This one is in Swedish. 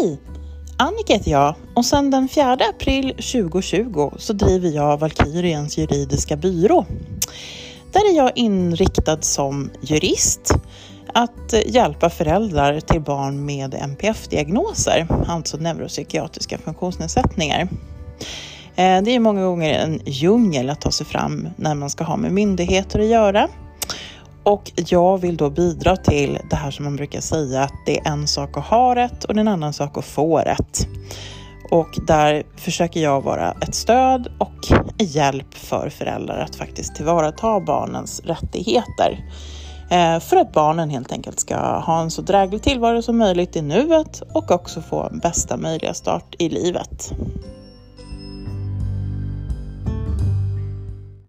Hej! Annika heter jag och sedan den 4 april 2020 så driver jag Valkyriens juridiska byrå. Där är jag inriktad som jurist att hjälpa föräldrar till barn med NPF-diagnoser, alltså neuropsykiatriska funktionsnedsättningar. Eh, det är många gånger en djungel att ta sig fram när man ska ha med myndigheter att göra. Och jag vill då bidra till det här som man brukar säga att det är en sak att ha rätt och en annan sak att få rätt. Och där försöker jag vara ett stöd och hjälp för föräldrar att faktiskt tillvarata barnens rättigheter. Eh, för att barnen helt enkelt ska ha en så dräglig tillvaro som möjligt i nuet och också få bästa möjliga start i livet.